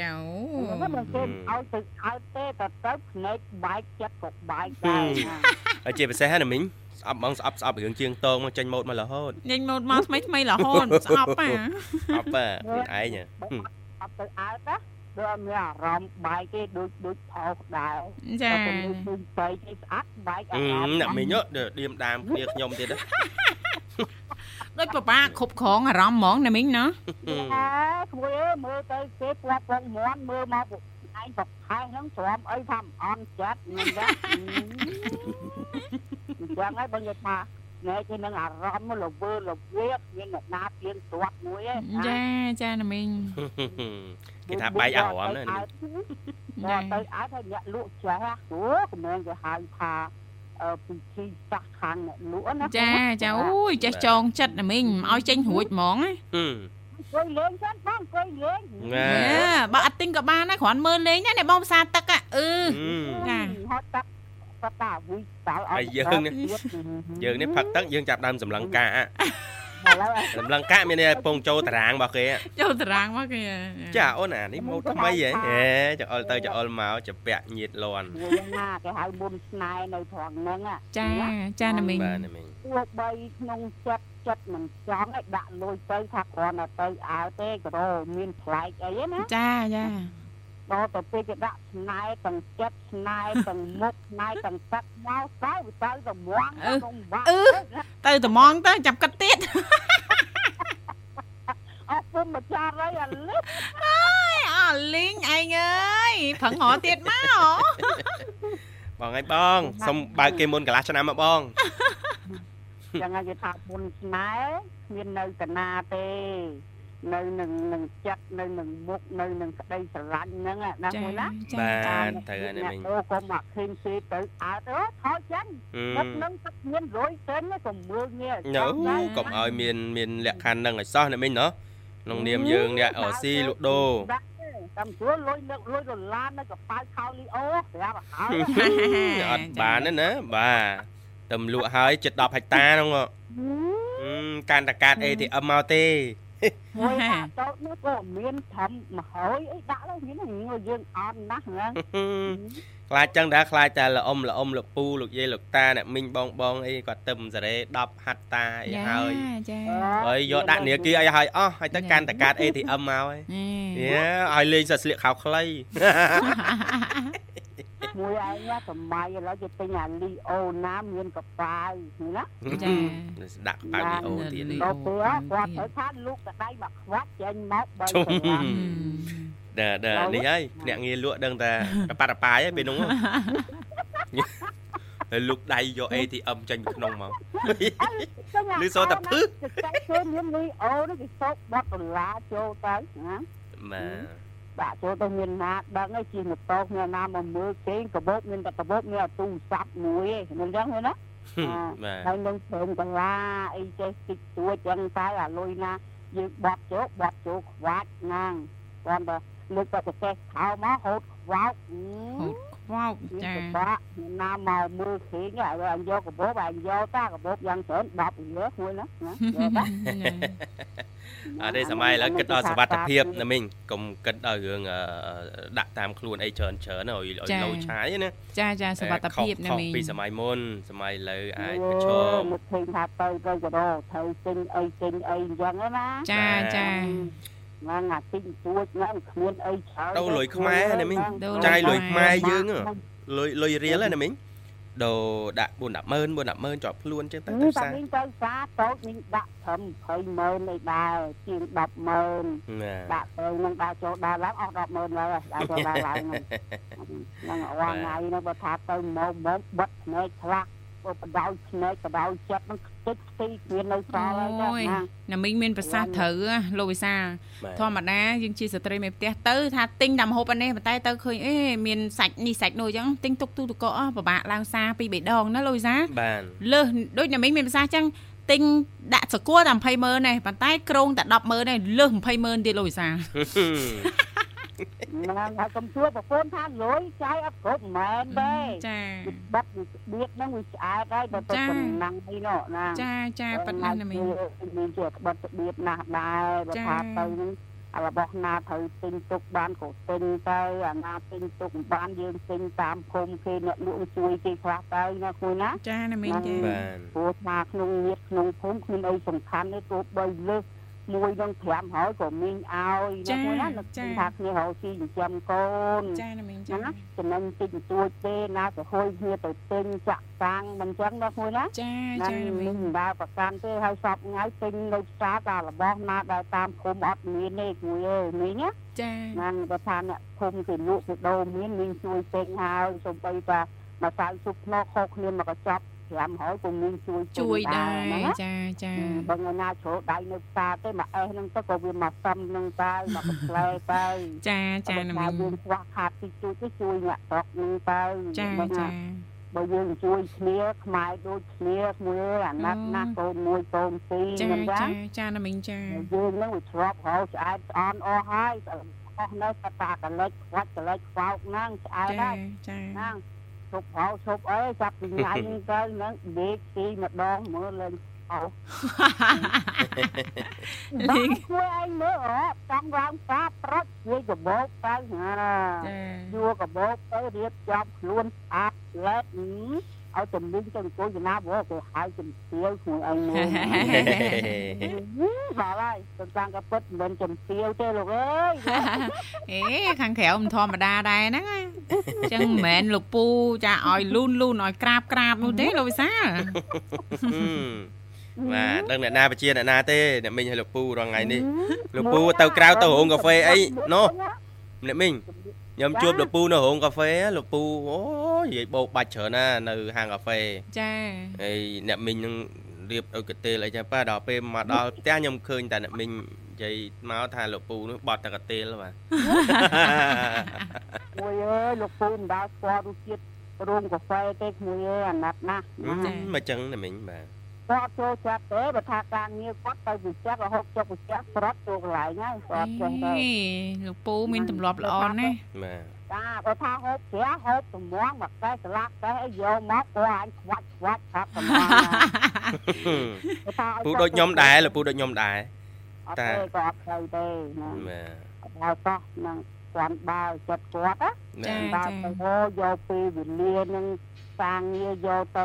ចៅមិនមិនគេឲ្យទៅឲ្យទេតែទៅភ្នែកបែកចិត្តក៏បែកដែរណាហើយជាពិសេសណាមីងស្អប់បងស្អប់ស្អប់រឿងជាងតងមកចេញម៉ូតមករហូតញញម៉ូតមកថ្មីថ្មីរហូតស្អប់ហ่ะស្អប់ហ่ะខ្លួនឯងហ៎អត់ទៅអើតណា ដូចអត់មានអារម្មណ៍បែកទេដូចដូចផោកដែរចាតែទៅដូចស្បែកគេស្អាតបែកអាអឺរម្មណ៍ណាមីងឌៀមដាមគ្នាខ្ញុំទៀតណាដូចពិបាកគ្រប់គ្រងអារម្មណ៍ហ្មងណាមីងណាអើគួយអើយមើលទៅគេពាត់ពងមន់មើលមកពួកឯងប្រខែហ្នឹងទ្រាំអីថាមិនអន់ចិត្តហ្នឹងចាអញ្ចឹងហើយបើនិយាយថាណែគេនឹងអារម្មណ៍លវើលវាកមានអ្នកណាទៀងទាត់មួយឯងចាចាណាមីង គេថាបែកអារម្មណ៍ណាទៅចាទៅអើទៅអ្នកលក់ចេះអូកំមែងគេហៅថាអឺពីជីសាស់ខាងអ្នកលក់ណាចាចាអូយចេះចងចិត្តណាមីងមិនឲ្យចេញរួចហ្មងណាហឹមអង្គុយលេងសិនបងអង្គុយលេងណាបើអត់ទិញក៏បានដែរគ្រាន់មើលលេងណាអ្នកបងផ្សារទឹកអឺហឹមចាហត់តាបតាវីតល់អហើយយើងនេះយើងនេះផឹកទឹកយើងចាប់ដើមសម្លឹងកាក ឥឡូវសម្លឹងកាកមានន័យថាពងចូលតារាងរបស់គេចូលតារាងមកគេចាអូនអានេះម៉ូតថ្មីហ៎ហេចអុលទៅចអុលមកចពាក់ញៀតលន់មួយណាគេហៅមុនស្នេហ៍នៅត្រង់ហ្នឹងណាចាចាណាមីងបាទណាមីងទោះបីក្នុងចិត្តចិត្តមិនចង់ឲ្យដាក់លុយទៅថាគ្រាន់តែទៅអើទេក៏មានប្លែកអីណាចាចា ដល់ទៅពេលគេដាក់ស្នែទាំងចិត្តស្នែទាំងមុខស្នែទាំងទឹកមកទៅវាទៅតែមងក្នុងបាក់ទៅត្មងទៅចាប់កាត់ទៀតអស់ពុំម្ចាស់ហើយអាលឹកអើយអលីងឯងអើយប្រឹងរកទៀតមកបងឯងបងសុំបើកគេមុនកន្លះឆ្នាំមកបងចឹងហើយគេថាមុនស្នែគ្មាននៅកណាទេ នៅនឹងនឹងចិត្តនៅនឹងមុខនៅនឹងក្តីស្រឡាញ់ហ្នឹងណាចាមួយណាបាទទៅហើយណាមីងអូកុំអាឃើញស៊ីទៅអើទៅថយចេញអឺទឹកនឹងទឹកមានរយសេនកុំមើលងាយណូកុំឲ្យមានមានលក្ខខណ្ឌនឹងឲ្យសោះណាមីងណោះក្នុងនាមយើងអ្នកអស៊ីលក់ដូរតាមជួលលុយលើកលុយដុល្លារនៅកប៉ៅខោលីអូប្រាប់ឲ្យអត់បានទេណាបាទតែលក់ហើយជិត10ហិកតាហ្នឹងហ៎អឺកាន់តែកាត ATM មកទេ មួយដាក់តូចនោះក៏មានធំមហយអីដាក់ទៅមានងយើងអន់ណាស់ហ្នឹងខ្លាចចឹងដែរខ្លាចតែល្អុំល្អុំលោកពូលោកយាយលោកតាអ្នកមីងបងបងអីគាត់ទឹមសារ៉េ10ហាត់តាអីហើយចាហើយយកដាក់នាគារអីឲ្យអស់ហើយទៅកាន់តែកាត ATM មកហើយយ៉ាឲ្យលេងសាស្លៀកខោខ្លី មួយឯងណាសម័យឥឡូវគេទិញអាលីអូណាមានកប៉ាវណាចាស្ដាក់ប៉ៅវីអូទៀតលីទៅពេលគាត់ត្រូវថាលោកកដៃមកខ្វាត់ចេញមកបើជុំដើដើនេះហើយអ្នកងារលក់ដឹងតែប៉ាត់ប៉ាយហើយពេលនោះហើយលុកដៃយក ATM ចេញពីក្នុងមកឮសូរតែភឹសតែគេមានលីអូនេះគេសោកបាត់ដុល្លារចូលទៅណាបាទ ដាក់ចូលទៅមានណាដឹងហើយជិះម៉ូតូគ្នាណាមកមើលគេងកបោកមានតែកបោកមានទូរស័ព្ទមួយឯងមិនចឹងទេណាបាទហើយនឹងព្រមកន្លាអីចេះតិចតួចចឹងតែអាលុយណាយើងបត់ចូលបត់ចូលខ្វាច់ណាងគាត់តែលើកទៅប្រទេសខោមកហូតខ្វោកហូតខ្វោកចាចាបាក់ណាមកមើលគេងហើយអញយកកបោកអញយកតាកបោកយ៉ាងច្រើន10រៀលមួយណាណាយកតាអត់ទេសម័យឥឡូវគិតដល់សុវត្ថិភាពណាមីងកុំគិតដល់រឿងអឺដាក់តាមខ្លួនអីច្រើនច្រើនឲ្យឲ្យលោឆាយណាចាចាសុវត្ថិភាពណាខុសមីងពីសម័យមុនសម័យឥឡូវអាចប្រឈមមកឃើញថាទៅទៅក៏ដល់ត្រូវទិញអីទិញអីអញ្ចឹងណាចាចា ហ្នឹងអាទិញទួចហ្នឹងគ្មានអីច្រើនទៅលុយខ្មែរណាមីងដូរចាយលុយខ្មែរខ្មែរយើងហ៎លុយលុយរៀលណាមីងដូរដាក់4 10ម៉ឺន4 10ម៉ឺនជាប់ខ្លួនចឹងទៅតែទៅផ្សារវិញទៅសារតូចនេះដាក់ត្រឹម20ម៉ឺនអីដែរជាង10ម៉ឺនណាដាក់ទៅនឹងដាក់ចូលដល់ឡើងអស់10ម៉ឺនហើយដាក់ចូលដល់ឡើងហ្នឹងហ្នឹងអងថ្ងៃហ្នឹងបើថាទៅមកមកបិទភ្នែកខ្លះ បើបដោយភ្នែកបដោយចិត្តហ្នឹងខ្ទេចខ្ទីគ្មាននៅសល់ហើយចាណាណាមីងមានប្រសាសន៍ត្រូវណាលោកវិសាលបាទធម្មតាយើងជាស្ត្រីមេផ្ទះទៅថាទិញតែម្ហូបអានេះប៉ុន្តែទៅឃើញអេមានសាច់នេះសាច់នោះអញ្ចឹងទិញទុកទូទឹកកកអស់ពិបាកឡើងសារពីរបីដងណាលោកវិសាលបានលើសដូចណាមីងមានប្រសាសន៍អញ្ចឹងទិញដាក់សកួរតែ20ម៉ឺនឯងប៉ុន្តែក្រងតែ10ម៉ឺនឯងលើស20ម៉ឺនទៀតលោកវិសា លហ្នឹងហើយកុំទួប្រពន្ធថាលុយចាយអត់គ្រប់មែនទេចាវាបាត់វាស្បៀតហ្នឹងវាឆ្អែតហើយបើទៅចាកំណាំងនេះណោះណាចាចាប៉ុណ្ណាណាមីងមានជាក្បត់ស្បៀតណាស់ដែរបើចាថាទៅហ្នឹងអារបស់ណាត្រូវទិញទុកបានក៏ទិញទៅអាណាទិញទុកមិនបានយើងទិញតាមភូមិគេអ្នកលក់ជួយគេខ្លះទៅណាគួយណាចាណាមីងចាបានព្រោះថាក្នុងញាតក្នុងភូមិគ្មានអីសំខាន់ទេទោះបីលើស មួយនឹង5ហើយក៏មីងឲ្យណាគួយណានឹកថាគ្នារកស៊ីចិញ្ចឹមកូនចាណាមីងចឹចាងណាចំណេញតិចបន្តួចទេណាទៅហួយគ្នាទៅទិញចាក់តាំងមិនចឹងណាគួយណាចាណាចាណាមីមីងងមិនដើរប្រកាន់ទេហើយសពថ្ងៃទិញនៅផ្សារតែរបស់ណាដែលតាមភូមិអត់មានទេគួយអើយមីងណាចាណាបើថាអ្នកភូមិគេលក់គេដូរមានមីងជួយទិញហើយសូម្បីតែម្សៅស៊ុបភ្នក់ខុសគ្នាមកកញ្ចប់ 500ក៏មីងជួយទិញជួយដែរណាចាចាបើថ្ងៃណាជ្រោដៃនៅផ្សារទេមកអេសហ្នឹងទៅក៏វាមកសឹមហ្នឹងទៅមកកផ្លែទៅចាចាណាមីងយើងខ្វះខាតទីជួយទៅជួយអ្នកស្រុកហ្នឹងទៅចាបើណាចាបើយើងជួយគ្នាខ្មែរដូចគ្នាមួយអាណត្តិណាស់កូនមួយកូនពីរចាមិនចឹចាងចាណាមីងចាយើងនឹងវាធ្លាប់ហៅឆ្អែតស្អន់អស់ហើយអស់នៅតែតាកលិចខ្វាច់កលិចខ្វោកហ្នឹងឆ្អែតចាហើយចាហ្នឹង ឈប់ហៅឈប់អីចាប់ពីថ្ងៃនេះទៅហ្នឹងដេកទីម្ដងមើលលេងអោបានគួរឯងមើលអត់ចង់ឡើងផ្សារប្រុចវាកបោកទៅណាចាយួរកបោកទៅរៀបចំខ្លួនស្អាតឡែក ឲ្យជំនាញទៅអង្គុយចំណាព្រោះគេហៅជំទាវខ្លួនឯងមើលបាទហើយទៅតាំងក៏ពិតមិនចំទាវទេលោកអើយអេខាងក្រៅមិនធម្មតាដែរហ្នឹងអញ្ចឹងមិនមែនលោកពូចាឲ្យលូនលូនឲ្យក្រាបក្រាបនោះទេលោកវិសាលបាទដឹងអ្នកណាបជាអ្នកណាទេអ្នកមីងឲ្យលោកពូរងថ្ងៃនេះលោកពូទៅក្រៅទៅរោងកាហ្វេអីណូអ្នកមីង ខ្ញុំជួបលោកពូនៅរោងកាហ្វេលោកពូអូយនិយាយបោកបាច់ច្រើនណានៅហាងកាហ្វេចាហើយអ្នកមីងនឹងរៀបឲ្យកន្ទេលអីចឹងប៉ាដល់ពេលមកដល់ផ្ទះខ្ញុំឃើញតែអ្នកមីងយាយមកថាលោកពូនោះបត់តកតេលបាទមួយអើយលោកពូមិនដាល់ស្គាល់រសជាតិរោងកាហ្វេទេក្មួយអើយអាណិតណាស់ណាមកចឹងណាមិញបាទ គាត់ចូលចិត្តទេបើថាការងារគាត់ទៅវិចិត្ររហូតចុកវិចិត្រប្រត់ចូលកន្លែងហើយគាត់ចេះទៅអេលោកពូមានទម្លាប់ល្អណាស់បាទចាបើថាហូបជ្រះហូបទំងមកកែស្លាកកែអីយកមកគាត់អញខ្វាច់ខ្វាច់ថាតំងបើថាពូដូចខ្ញុំដែរលោកពូដូចខ្ញុំដែរអត់ទេក៏អត់ទៅទេណាបាទអត់ទៅសោះនឹងគាត់បើចិត្តគាត់ណាចាបើទៅហូយកពេលវេលានឹងសាងងារយកទៅ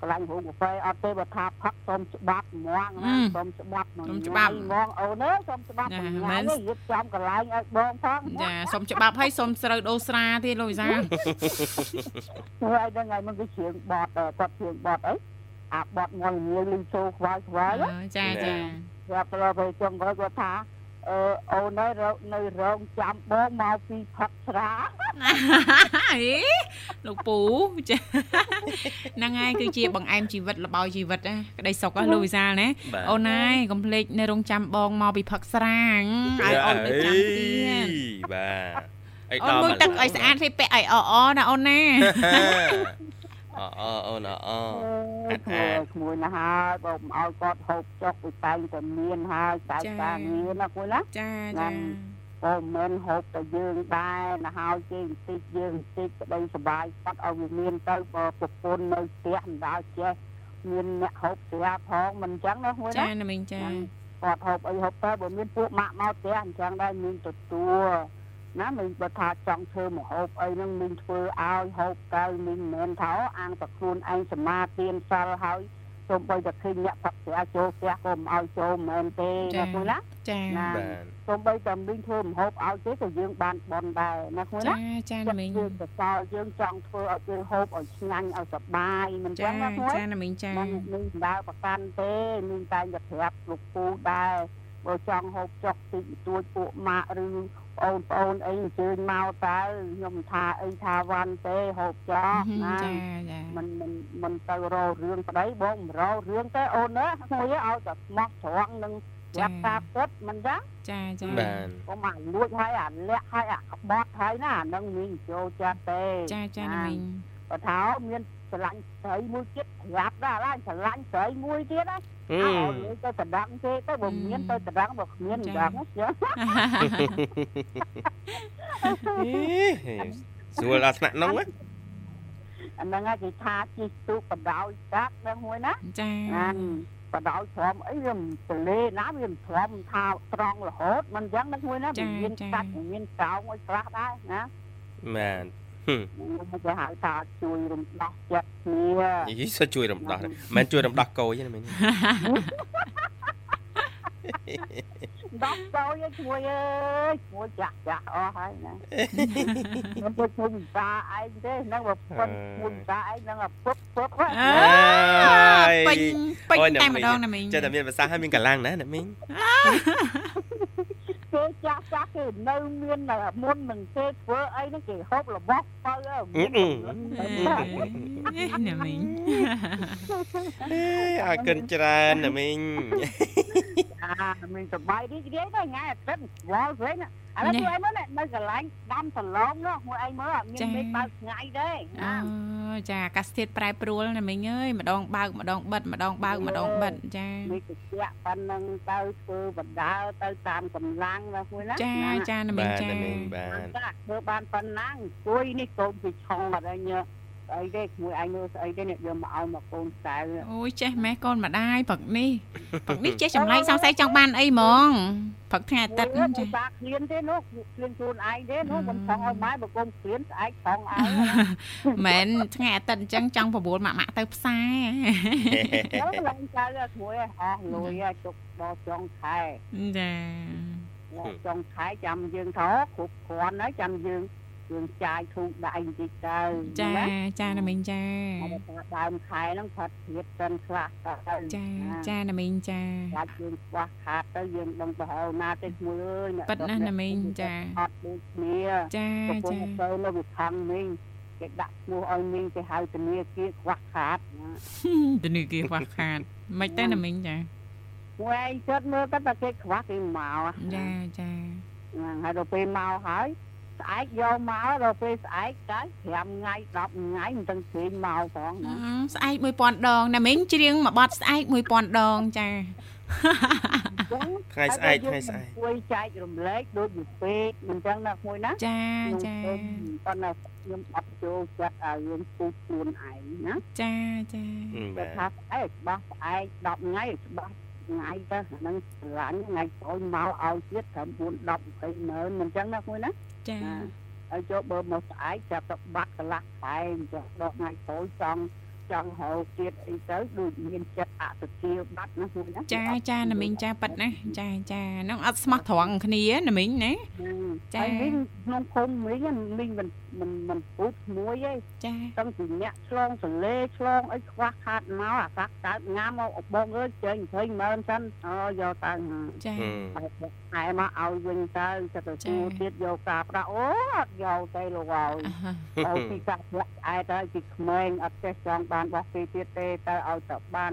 កន្លែងរោងកាហ្វេអត់ទេបើថាផឹកសុំច្បាប់ហ្មងណាសុំច្បាប់ហ្មងអូនអើយសុំច្បាប់ហ្មងរៀបចំកន្លែងឲ្យបងផងចាសុំច្បាប់ឲ្យសុំស្រូវដូរស្រាទៀតលោកវិសាលធ្វើឲ្យដឹងហើយមិនវាជ្រៀងបត់គាត់ជ្រៀងបត់អីអាបត់មួយមួយលីចូលខ្វាយខ្វាយអឺចាចាគាត់ទៅទៅចុងគាត់គាត់ថា អឺអូននៅនៅរោងចាំបងមកពីផឹកស្រាអេលោកពូចាហ្នឹងហើយគឺជាបង្អែមជីវិតលបោជីវិតណាក្តីសុខណាលោកវិសាលណាបាទអូនណាយកុំភ្លេចនៅរងចាំបងមកពីផឹកស្រាងឲ្យអូនទៅចាំទៀតបាទអីអូនដល់មួយទឹកឲ្យស្អាតទេពាក់ឲ្យអអណាអូនណា អអអូនអក្មួយក្មួយណាស់ហើយបងឲ្យគាត់ហូបចុកទៅតែងតែមានហើយតែការងារណាគួយណាចាចាក៏មិនហូបតែយើងដែរណាហើយគេបន្តិចយើងបន្តិចក្តីសុបាយគាត់ឲ្យវាមានទៅបើប្រពន្ធនៅផ្ទះមិនដល់ចេះមានអ្នកហូបស្រាផងមិនអញ្ចឹងណាគួយចាណាណាមីងចាគាត់ហូបអីហូបទៅបើមានពួកម៉ាក់មកផ្ទះអញ្ចឹងដែរមានទទួល ណាមិនបើថាចង់ធ្វើមកហូបអីហ្នឹងមានធ្វើឲ្យហូបទៅមានមិនមែនថាអាងតែខ្លួនឯងសមាទានសិលហើយសូម្បីតែឃើញអ្នកផឹកស្រាចូលផ្ទះក៏មិនឲ្យចូលមិនមែនទេណាគួយណាចាណាបាទសូម្បីតែមានធ្វើម្ហូបឲ្យទេក៏យើងបានបន់ដែរណាគួយចាណាចាចិត្តណាមីងយើងទៅសល់យើងចង់ធ្វើឲ្យយើងហូបឲ្យឆ្ងាញ់ឲ្យសប្បាយមិនចឹចាងណាគួយចាណាមីងចាមិននឹងដើរប្រកាន់ទេមានតែតែប្រាប់លោកពូដែរបើចង់ហូបចុកតិចតួចពួកម៉ាក់ឬ បងប្អូនអីអញ្ជើញមកតើខ្ញុំថាអីថាវ៉ាន់ទេហូបចោះណាចាចាមិនមិនមិនទៅរករឿងប្តីបងមិនរករឿងទេអូនណាមួយឲ្យតែស្មោះត្រង់នឹងប្រាប់ការពិតមិនចឹងចាចាបាទកុំអាលួចឲ្យអាលាក់ឲ្យអាក្បត់ហើយណាអានឹងមានចូលចិត្តទេចាចាណាមីងបើថាមានស្រឡាញ់ស្រីមួយទៀតប្រាប់ដែរឡើយស្រឡាញ់ស្រីមួយទៀតណា អឺអើលើទៅតដងទេទៅបើមានទៅតដងបើគ្មានអញ្ចឹងចឹងស្រួលដល់ថ្នាក់នោះណាអាហ្នឹងឯងគេថាជិះទូកបដោយកាត់ហ្នឹងមួយណាចាណាបដោយទ្រាំអីវាមិនទលេណាវាមិនទ្រាំថាត្រង់រហូតមិនអញ្ចឹងហ្នឹងមួយណាវាមានកាច់មានកោងឲ្យខ្លះដែរណាបាទហ្នឹង គេហៅថាជួយរំដោះចិត្តគ្នានិយាយសិជួយរំដោះមិនមែនជួយរំដោះកោយទេមិញដោះកោយឲ្យជួយអើយជួយចាស់ចាស់អស់ហើយណាមិនទៅជួយមិនតាឯងទេហ្នឹងបើប៉ុនជួយតាឯងហ្នឹងពុបពុបហ្នឹងអើពេញពេញតែម្ដងណាមីងចេះតែមានភាសាហើយមានកម្លាំងណាអ្នកមីងគេ ចាស់ចាស់គេនៅមានមុននឹងគេធ្វើអីហ្នឹងគេហូបរបស់ទៅមានណាមីងអើកិនច្រើនអ្នកមីងអាមានសបាយរីករាយដែរថ្ងៃអាទិត្យវល់វិញ ឥឡូវជួយឯងមើលនៅកន្លែងដាំសឡងនោះមួយឯងមើលមានមេឃបើកថ្ងៃទេអូចាអាកាសធាតុប្រែប្រួលណាមីងអើយម្ដងបើកម្ដងបិទម្ដងបើកម្ដងបិទចាមេឃតិចប៉ុណ្ណឹងទៅធ្វើបណ្ដើរទៅតាមកម្លាំងណាមួយណាចាចាណាមីងបាទចាអ្នកមីងបាទចាធ្វើបានប៉ុណ្ណាអង្គុយនេះកូនពីឆុងអត់ឯង ស្អីទេមួយឯងមើលស្អីទេអ្នកយកមកឲ្យមកកូនសៅអូយចេះម៉េះកូនម្ដាយព្រឹកនេះព្រឹកនេះចេះចម្លែកសង្ស័យចង់បានអីហ្មងព្រឹកថ្ងៃអាទិត្យចាចាបាឃ្លៀនទេនោះឃ្លៀនខ្លួនឯងទេនោះមិនឆុងឲ្យម៉ែបើកូនឃ្លៀនស្អែកឆុងឲ្យមែនថ្ងៃអាទិត្យអញ្ចឹងចង់ប្រួលម៉ាក់ម៉ាក់ទៅផ្សារទៅឡើងចៅមួយអស់លុយទុកដល់ចុងខែចាចុងខែចាំយើងថោគ្រប់គ្រាន់ហើយចាំយើង យើងចាយធូបដៃបន្តិចទៅចាចាណាមីងចាតែថាដើមខែហ្នឹងផាត់ធៀបសិនខ្លះទៅចាចាណាមីងចាបាច់យើងខ្វះខាតទៅយើងដឹងទៅហើយណាទេមួយអើយប៉ិតណាស់ណាមីងចាអត់ដូចគ្នាចាកំពុងចាទៅនៅវិខាងមីងគេដាក់ឈ្មោះឲ្យមីងគេហៅធនាគារខ្វះខាតណាធនីគារខ្វះខាតមិនទៅណាមីងចាអមួយឯងចិត្តមើលទៅតែគេខ្វះគេមកចាចាហ្នឹងហើយដល់ពេលមកហើយ ស្អែកយកមកដល់ពេលស្អែកទៅ5ថ្ងៃ10ថ្ងៃមិនទាំងព្រេងមកផងអឺណាស្អែក1000ដងណាមីងច្រៀងមួយបទស្អែក1000ដងចាថ្ងៃស្អែកថ្ងៃស្អែកជួយចែករំលែកដូចពីពេកមិនចឹងណាមួយណាចាខ្ញុំចាឃើញប៉ុន្តែខ្ញុំអត់ចូលចិត្តឲ្យយើងពូជខ្លួនឯងណាចាចាបាគេទថាស្អែកច្បាស់ស្អែក10ថ្ងៃច្បាស់ថ្ងៃទៅអាហ្នឹងស្រឡាញ់ថ្ងៃក្រោយមកឲ្យទៀតត្រឹម4 10 20ម៉ឺនមិនចឹងណាមួយណា ចាហើយចូលបើមកស្អែកចាប់ទៅបាត់កន្លះខែអញ្ចឹងដល់ថ្ងៃក្រោយចង់ ចង់ហៅទៀតអីទៅដូចមានចិត្តអសុជាបាត់ណាមួយណាចាចាណាមីងចាប៉ិតណាចាចាហ្នឹងអត់ស្មោះត្រង់គ្នាណាមីងណាចាចាហើយវិញក្នុងភូមិវិញមីងមិនមិនមិនពូជមួយទេចាតាំងពីអ្នកឆ្លងសលេឆ្លងអីខ្វះខាតមកអាកាក់កើតងាមមកបងអើយចេញ20ម៉ឺនសិនអើយកទៅចាហើយហែមកឲ្យវិញទៅទៅទទួលទៀតយកការប្រាក់អូអត់យកទៅលោកហើយអ่าឲ្យពីកាក់ប្រាក់ឯទៅពីក្មេងអត់ចេះចង់បានបោះពីទៀតទេទៅឲ្យទៅបាន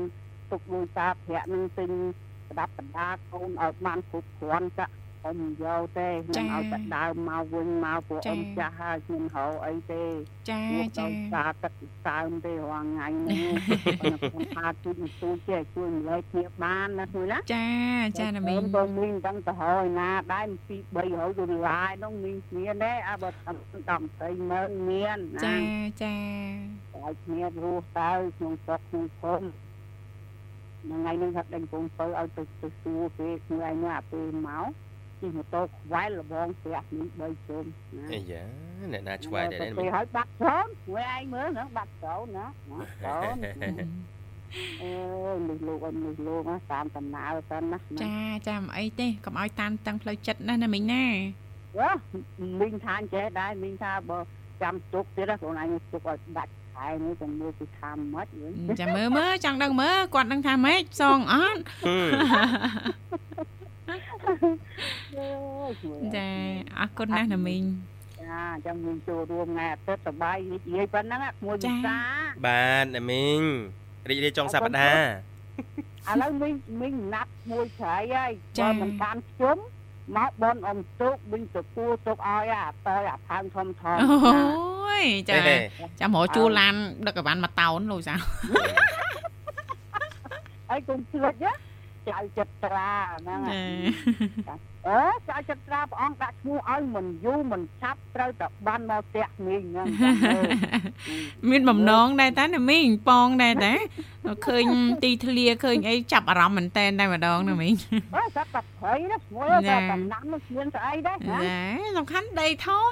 ទុកលុយការប្រាក់នឹងទិញប្រដាប់ប្រដាកូនឲ្យបានគ្រប់គ្រាន់ចាក់ អ៊ំយកទេមិនឲ្យតែដើមមកវិញមកពួកអ៊ំចាស់ហើយខ្ញុំហៅអីទេចាចាចាចាទឹកសើមទេរាល់ថ្ងៃនេះខ្ញុំថាជួយជួយចេះជួយម្លែកគ្នាបានណាជួយណាចាចាណាមីងបងមីងដឹងទៅហើយណាដែរពី300ដុល្លារនោះមីងមានទេអើបើតាមដល់20ម៉ឺនមានណាចាចាឲ្យគ្នារស់ទៅក្នុងស្រុកក្នុងភូមិថ្ងៃនេះថាដេញពងទៅឲ្យទៅទៅសួរគេថ្ងៃនេះអាពេលមក ជិះម៉ូតូខ្វែលលបងស្រាក់នេះ3ជុំណាអាយ៉ាអ្នកណាឆ្វែដែរទៅមីឲ្យបាត់ចូលមួយឯងមើលហ្នឹងបាត់ចូលណាណាចូលអើយនេះលោកអត់នេះលោកណាតាមដំណើរទៅណាចាចាមិនអីទេកុំឲ្យតានតឹងផ្លូវចិត្តណាណាមីងណាវ៉ាមីងថាអញ្ចេះដែរមីងថាបើចាំទុកទៀតណាខ្លួនឯងទុកឲ្យដាច់ខែនេះទៅមើលពីថាម៉េចវិញចាមើលមើលចង់ដឹងមើលគាត់ដឹងថាម៉េចសងអត់ ចាអរគុណណាស់ណាមីងចាចាំមីងចូលរួមថ្ងៃអាទិត្យសប្បាយរីករាយប៉ុណ្ណឹងមួយវិសាបាទណាមីងរីករាយចុងសប្តាហ៍ឥឡូវមីងមីងណាត់មួយច្រៃហើយបើមិនបានជុំមកបនអំទុកមីងទៅគួទុកឲ្យអាតើអាផើងធំធំអូយចាចាំរកជួលឡានដឹកអីវ៉ាន់មួយតោនលោកសាហើយកុំភ្លេចណា ចៅចិត្តត្រាហ្នឹងចាអើចៅចិត្តត្រាព្រះអង្គដាក់ឈ្មោះឲ្យមិនយូរមិនឆាប់ត្រូវតែបានមកផ្ទះមីងហ្នឹងចាំមើលមានបំណងដែរតាណាមីងប៉ងដែរតាឃើញទីធ្លាឃើញអីចាប់អារម្មណ៍មែនតែនតែម្ដងណាមីងអើសាប់តែព្រៃណាឈ្មោះចាតែតំណាំនោះគ្មានស្អីដែរណាចាសំខាន់ដីធំ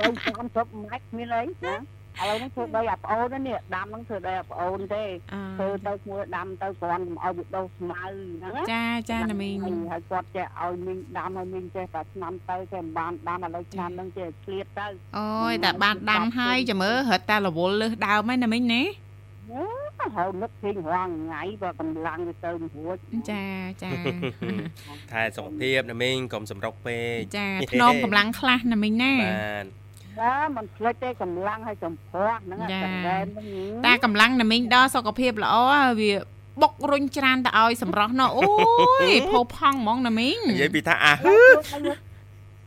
ដល់30ម៉ែត្រគ្មានអីណា ឥឡូវនេះធ្វើដីអាប្អូននេះដាំហ្នឹងធ្វើដីអាប្អូនទេអធ្វើទៅឈ្មោះដាំទៅគ្រាន់កុំឲ្យវាដុះស្មៅហ្នឹងណាចាចាណាមីងហើយគាត់ចេះឲ្យមីងដាំឲ្យមីងចេះតែឆ្នាំទៅចេះមិនបានដាំឥឡូវឆ្នាំហ្នឹងចេះឆ្លៀតទៅអូយតែបានដាំហើយចាំមើលរត់តែរវល់លើសដើមហើយណាមីងណាហើយនឹកឃើញរាល់ថ្ងៃបើកម្លាំងវាទៅមិនរួចចាចាថែសុខភាពណាមីងកុំសម្រុកពេកចាភ្នំកម្លាំងខ្លះណាមីងណាបាទ ចាមិនភ្លេចទេកម្លាំងឲ្យចំព្រោះហ្នឹងចាតែរ៉ែនហ្នឹងតែកម្លាំងណាមីងដល់សុខភាពល្អវាបុករុញច្រានទៅឲ្យសម្រស់ណោះអូយផូរផង់ហ្មងណាមីងនិយាយពីថាអាហឺ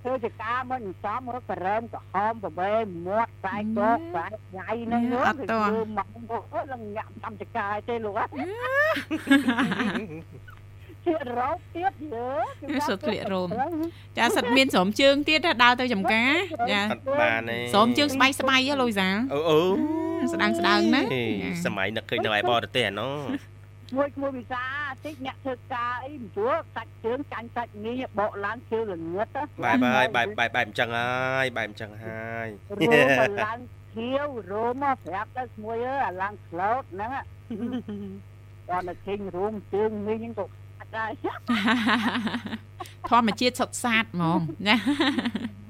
ធ្វើចការមិនចំរកក្រែមក្រហមបបេមាត់ខ្សែកកខ្សែញ៉ៃហ្នឹងមកមកឡើងញ៉ាំតាមចការទេលោក ហ៎ជារោគទៀតយើសុទ្ធក្លៀករោមចាសិតមានស្រោមជើងទៀតដើរទៅចំការចាអត់បានទេស្រោមជើងស្បៃស្បៃហ៎លុយសាអូអូស្ដាងស្ដាងណាហេសម័យនឹកឃើញនៅឯបរទេសអានោះមួយមួយវិសាតិចអ្នកធ្វើការអីមិនជួសាច់ជើងចាញ់សាច់ងាយបកឡើងជើងល្ងឹតបែបហើយបែបបែបបែបអញ្ចឹងហើយបែបអញ្ចឹងហើយរួមមកឡើងខៀវរួមមកប្រាប់ទៅស្មួយអើអាឡើងក្លោតហ្នឹងគាត់ទៅឃើញរួមជើងមីងហ្នឹងក៏អត់ ដែរធម្មជាតិសុទ្ធសាធហ្មងណា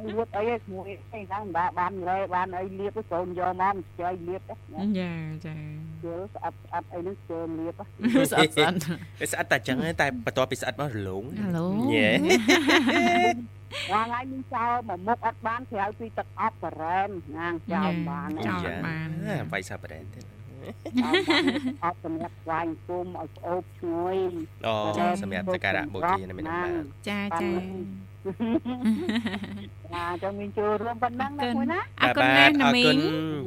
លៀបអីស្មួយអីហ្នឹងបានបានលេបានអីលៀបកូនយកមកមិនចៃលៀបចាចាជើស្អិតស្អិតអីហ្នឹងជើលៀបស្អិតស្អិតវាស្អិតតែអញ្ចឹងទេតែបន្ទាប់ពីស្អិតមករលោងហៅឡូញ៉េថ្ងៃថ្ងៃនេះចោលមកមុខអត់បានក្រៅពីទឹកអប់ការ៉ែមណាងចោលបានចោលបានវាយសាប់ប្រែនទេ អអត់សម្រាប់ស្វាយគុំឲ្យស្អូបឈ្ងុយអូសម្រាប់សក្ការៈបូជាណាមែនទេបាទចាចា ចាចាំមានចូលរួមប៉ុណ្ណឹងណាមួយណាអរគុណណាស់ណាអរមីគុណង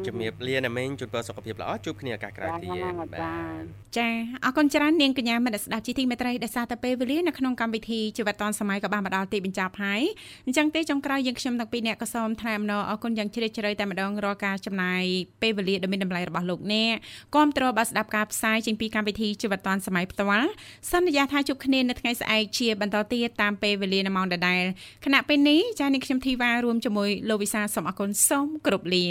ជំរាបលាណាមីងជូនពរសុខភាពល្អជួបគ្នាឱកាសក្រោយទៀតបាទចាអរគុណច្រើននាងកញ្ញាមិត្តស្ដាប់ជីទីមេត្រីដែលសារតែពេលវេលានៅក្នុងកម្មវិធីជីវិតឌុនសម័យក៏បានមកដល់ទីបញ្ចប់ហើយអញ្ចឹងទេចុងក្រោយយើងខ្ញុំទាំងពីរអ្នកក៏សូមថ្លែងអំណរអរគុណយ៉ាងជ្រាលជ្រៅតែម្ដងរាល់ការចំណាយពេលវេលាដ៏មានតម្លៃរបស់លោកអ្នកគាំទ្របាទស្ដាប់ការផ្សាយចេញពីកម្មវិធីជីវិតឌុនសម័យផ្ទាល់សន្យាថាជួបគ្នានៅថ្ងៃស្អែកជាបន្តទៀតតាមពេលវេលានៅម៉ោងដដែលខណៈពេលនេះចា៎នាងខ្ញុំធីវ៉ារួមជាមួយលោកវិសាលសូមអរគុណសូមគោរពលា